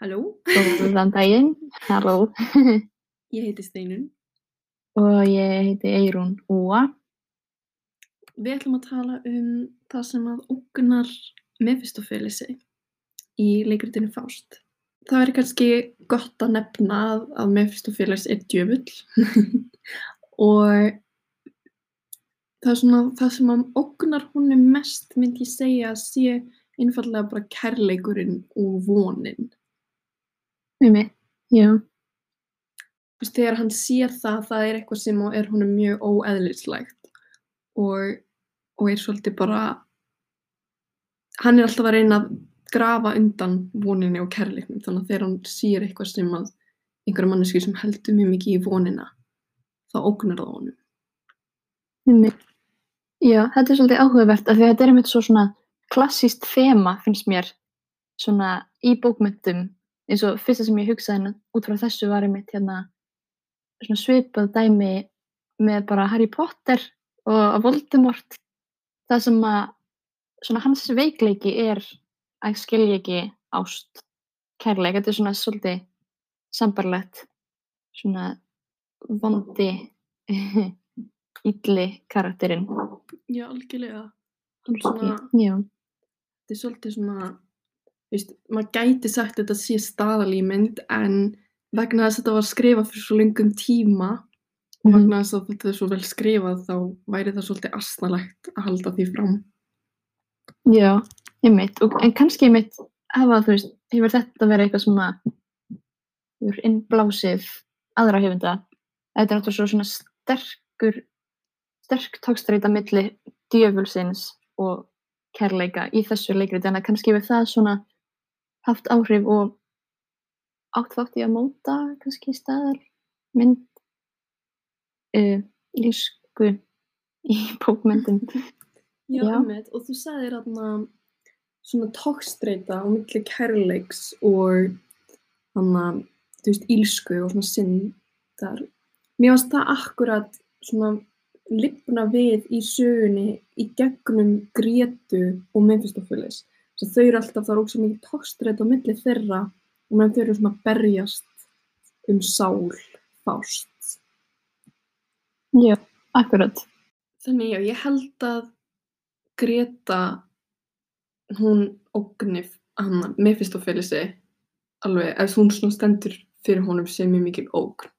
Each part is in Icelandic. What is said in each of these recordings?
Halló, Góðan daginn, halló. ég heiti Steinun. Og ég heiti Eirún Úa. Við ætlum að tala um það sem að ógnar Mephistófelisi í leikritinu Fást. Það væri kannski gott að nefna að, Mephistófelis er djöfull og það, er svona, það sem að ógnar hún mest myndi ég segja að sé einfallega bara kærleikurinn og vonin. Mig, já. Þú veist, þegar hann sér það, það er eitthvað sem er honum mjög óeðlislægt og, og er svolítið bara, hann er alltaf að reyna að grafa undan voninni og kærleiknum þannig að þegar hann sér eitthvað sem að einhverja manneski sem heldur mjög mikið í vonina, þá ógnar það honum. Mig. Já, þetta er svolítið áhugavert af því að þetta er einmitt svo svona klassíst þema finnst mér svona í bókmyndum eins og fyrsta sem ég hugsaði hérna út frá þessu var einmitt hérna svona svipað dæmi með bara Harry Potter og Voldemort. Það sem að svona hans veikleiki er að skilja ekki ást kærleik, þetta er svona svolítið sambarlegt svona vondi ylli karakterinn. Já, algjörlega. Hann svona, þetta er svolítið svona, veist, maður gæti sagt að þetta sé staðalímynd en vegna þess að þetta var skrifað fyrir svo lengum tíma og Mhm. vegna þess að þetta er svo vel skrifað þá væri það svolítið asnalegt að halda því fram. já, einmitt og, en kannski einmitt hafa þú veist, hefur þetta verið eitthvað svona hefur innblásið aðra höfunda þetta er náttúrulega svo svona sterkur sterk tókstreita milli djöfulsins og kærleika í þessu leikriti en að kannski hefur það svona haft áhrif og átt þátt í að móta kannski staðar mynd uh, lífsku í bókmyndum Já, Já. einmitt, og þú sagðir þarna svona tókstreita á milli kærleiks og þannig, þú veist, ílsku og svona syndar. Mér finnst það akkurat svona lifna við í sögunni í gegnum Grétu og Mephistopheles. Svo þau eru alltaf, það er ógst mikið tókstreita á milli þeirra og meðan þau eru svona berjast um sál, fást. Já, akkurat Þannig já, ég held að Greta, hún ógni hann Mephistófelisi alveg, ef hún svona stendur fyrir honum sem mjög mikil ógn.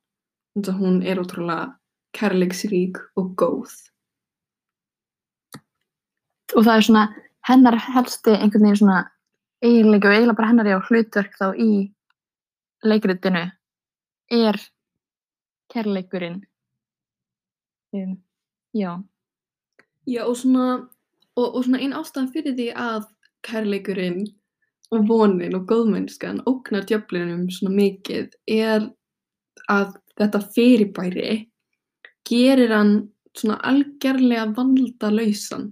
Þannig að hún er ótrúlega kærleiksrík og góð. og það er svona hennar helsti einhvern veginn svona eiginleiki og eiginlega bara hennar já hlutverk þá í leikritinu er kærleikurinn um, já, Já, og svona, og, og svona einn ástæðan fyrir því að kærleikurinn og vonin og góðmennskan ógnar djöflinum svona mikið er að þetta fyrirbæri gerir hann svona algjörlega vandalausan.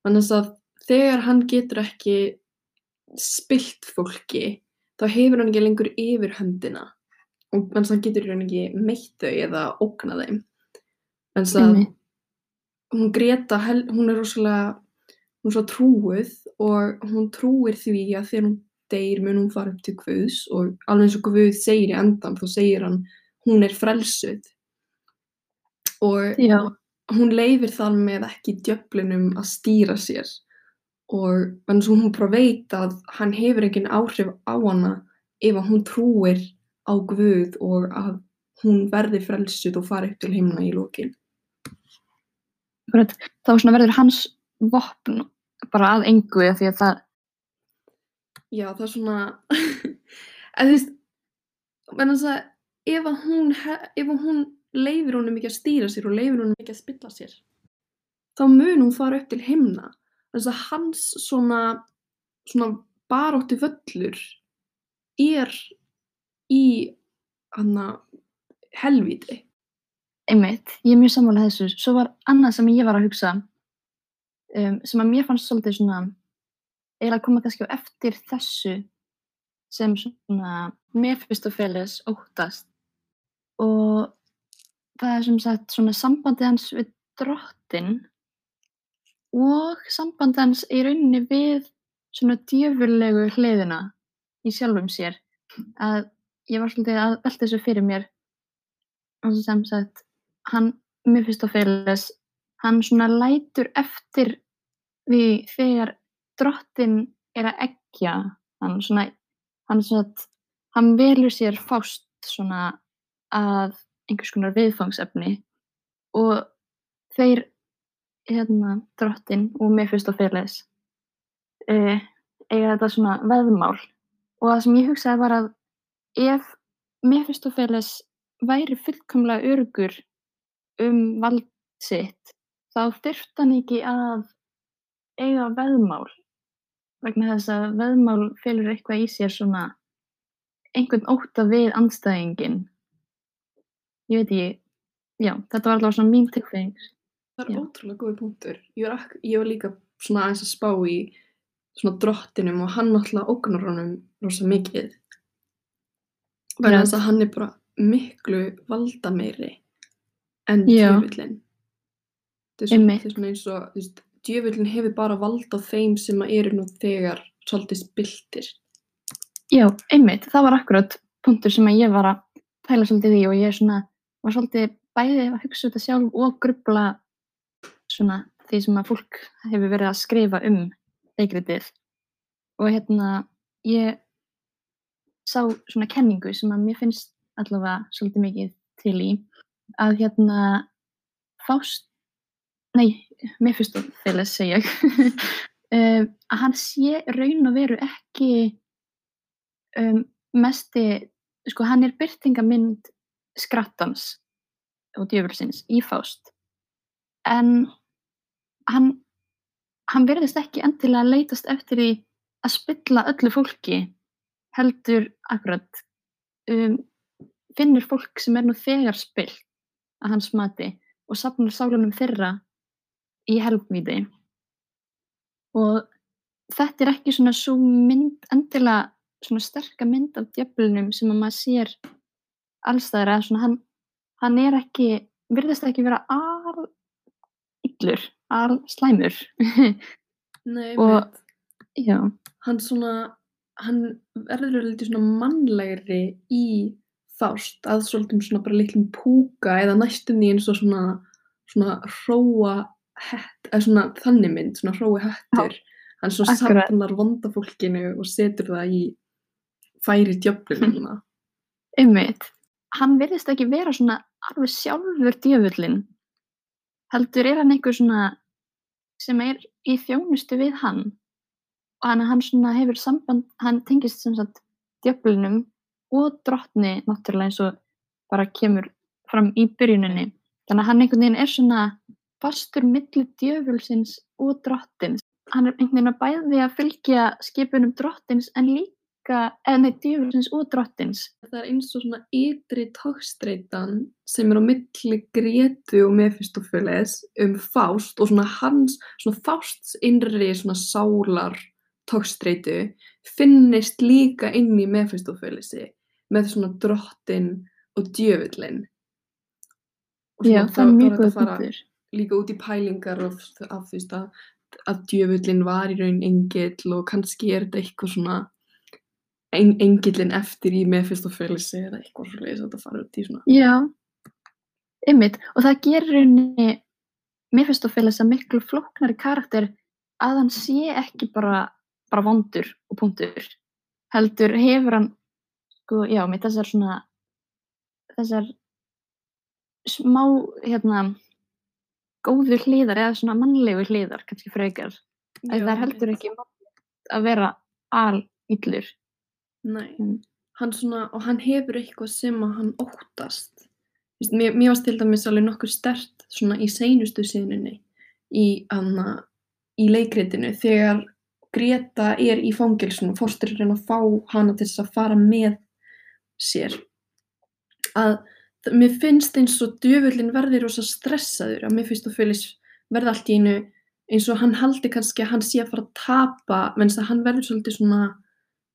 Þannig að þegar hann getur ekki spilt fólki, þá hefur hann ekki lengur yfir höndina og þannig að hann getur raun ekki meitt þau eða ógnað þeim. Þannig að einmitt hún Greta, hún er rosalega, hún er svo trúuð og hún trúir því að þegar hún deyr mun hún fara upp til Guðs og alveg eins og Guð segir í endan þá segir hann hún er frelsuð og Já. hún leifir þar með ekki djöflinum að stýra sér og en svo hún bara veit að hann hefur engin áhrif á hana ef að hún trúir á Guð og að hún verði frelsuð og fari upp til himna í akkurat, þá verður hans vopn bara að engu af því að það Já, það er svona, en þú veist, menn að ef að hún, ef að hún leifir honum ekki að stýra sér og leifir honum ekki að spilla sér, þá mun hún fara upp til himna. Þess að hans svona, svona barótti völlur er í hana helvíti. einmitt, ég er mjög sammála þessu. Svo var annað sem ég var að hugsa um, sem að mér fannst svolítið svona eiginlega koma kannski á eftir þessu sem svona Mephistopheles óttast. Og það er sem sagt svona sambandið hans við drottin og sambandið hans í rauninni við svona djöfurlegu hliðina í sjálfum sér. Að ég var svolítið að velta þessu fyrir mér. Og sem sagt hann, mér finnst það fyrir hann svona lætur eftir því þegar drottin er að eggja hann svona hann, svona, hann velur sér fást svona að einhvers konar viðfangsefni og þeir hérna drottin og Mephistopheles uh, eiga þetta svona veðmál. Og það sem ég hugsaði var að ef Mephistopheles væri fullkomlega örgur um vald sitt þá þurft hann ekki að eiga veðmál. Vegna þess að veðmál fylgur eitthvað í sér svona einhvern óta við andstæðingin ég veit ekki já, þetta var allavega svona mín tilfeying Það er Já. ótrúlega góði punktur. Ég var, ak- ég var líka svona aðeins að spá í svona drottinum og hann náttúrulega ógnar honum rosa mikið. Já. þess að hann er bara miklu valda meiri en Já. djöfullin. Það er svona, Einmitt. það er svona eins og, þú veist, djöfullin hefur bara vald á þeim sem að eru nú þegar svolítið spiltir. Já, einmitt, það var akkurat punktur sem að ég var að pæla svolítið í og ég svona, var svolítið bæði að hugsa þetta sjálf og grubla svona því sem að fólk hefur verið að skrifa um leikritið. Og hérna ég sá svona kenningu sem að mér finnst allavega svolítið mikið til í að hérna Fást, nei, Mephistopheles segja ég, um, að hann sé raun og veru ekki um, mesti, sko hann er byrtingamind skrattans og djöfulsins í Fást en hann hann verðist ekki endilega að leitast eftir því að spilla öllu fólki heldur akkurat um, finnur fólk sem er nú þegar spill að hans mati og safnar sálunum þeirra í helfvíti og þetta er ekki svona svo mynd endilega svona sterka mynd af djöflunum sem að maður sér allstæðar að svona hann, hann er ekki, virðist ekki vera al illur, al slæmur Nei, Og- já, hann svona, hann verður litið svona mannlegri í fást að svolítið svona bara litlum púka eða næstum því eins og svona svona hróa hett, eða svona þannig mynd, svona hrói hettur hann svona safnar vondafólkinu og setur það í færi djöflununa einmitt. Hann virðist ekki vera svona alveg sjálfur djöfullin heldur er hann einhver svona sem er í þjónustu við hann. Og hann, hann svona hefur samband hann tengist sem sagt djöflinum og drottni náttúrulega eins og bara kemur fram í byrjuninni. Þannig að hann einhvern veginn er svona fastur milli djöfulsins og drottins. Hann er einhvern veginn að bæði að fylgja skipunum drottins en líka eða nei, djöfulsins og drottins það er eins og svona ytri tókstreitan sem er á milli Gretu og Mephistopheles um Fást og svona hans, svona Fásts innri svona sálar tókstreitu finnist líka inn í Mephistophelesi með svona drottin og djöfullin og Já, svona það er mjög góð punktur. líka út í pælingar af, af því að, að djöfullin var í raun engill og kannski er þetta eitthvað svona en, engillin eftir í Mephistophelesi eða eitthvað svo leiðis að þetta fara út í svona Já, ymmit. Og það gerir Mephistopheles að miklu flóknari karakter að hann sé ekki bara, bara vondur og punktur. Heldur hefur hann, sko, já, með þessar svona, þessar smá, hérna, góðu hliðar eða svona mannlegu hliðar, kannski frekar. Að það er heldur ekki að vera alillur. Nei, Mm. hann svona, og hann hefur eitthvað sem að hann óttast. Vist, mér, mér varst til dæmis alveg nokkur stert svona í seinustu sinunni í, hana, í leikritinu þegar Greta er í fangilsinu og fórstur reyna að fá hana til þess að fara með sér. Að þ- mér finnst eins og djöfullin verði rosa stressaður að mér finnst að fylgis verði allt í einu eins og hann haldi kannski að hann sé að fara að tapa menn að hann verður svolítið svona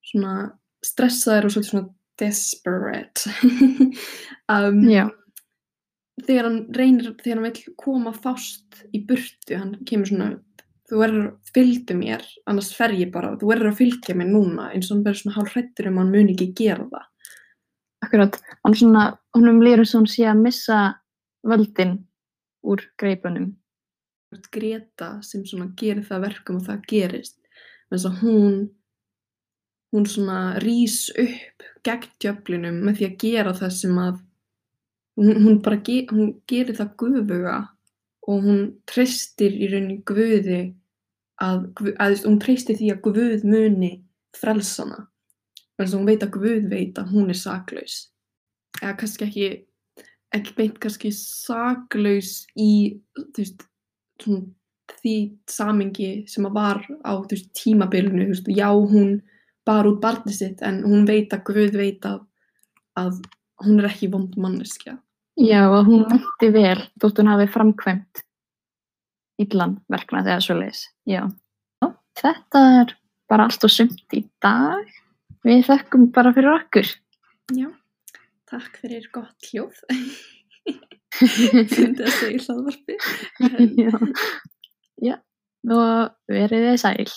svona stressaður og svolítið svona desperate um, Já. þegar hann reynir þegar hann vil koma fást í burtu hann kemur svona þú verður að fylgja mér, annars fer ég bara, þú verður að fylgja mér núna, eins og hann verður svona hálf hrættur um hann muni ekki gera það. Akkurat, hann svona, honum líður eins og hann sé að missa völdin úr greipunum. Greta sem svona gerir það að verkum og það gerist. Þess að hún, hún svona rís upp gegn djöflinum með því að gera það sem að, hún, hún bara, ge, hún gerir það guðuga og hún treystir í rauninni guði að, að hún treystir því að guð muni frelsana. Þannig að hún veit að guð veit að hún er saklaus. Eða kannski ekki, ekki beint kannski saklaus í, veist, því samingi sem að var á veist, tímabilinu, veist, já hún bar út barnið sitt en hún veit að Guð veit að, að hún er ekki vond manneskja. Já, og hún mætti vel þótt hún hafi framkvæmt illan verknað eða svo leiðis. Já. Já, þetta er bara allt og sumt í dag. Við þökkum bara fyrir okkur. Já, takk fyrir gott hljóð. Fyndi að segja hlaðvarpi. Já. Já, og verið þið sæl.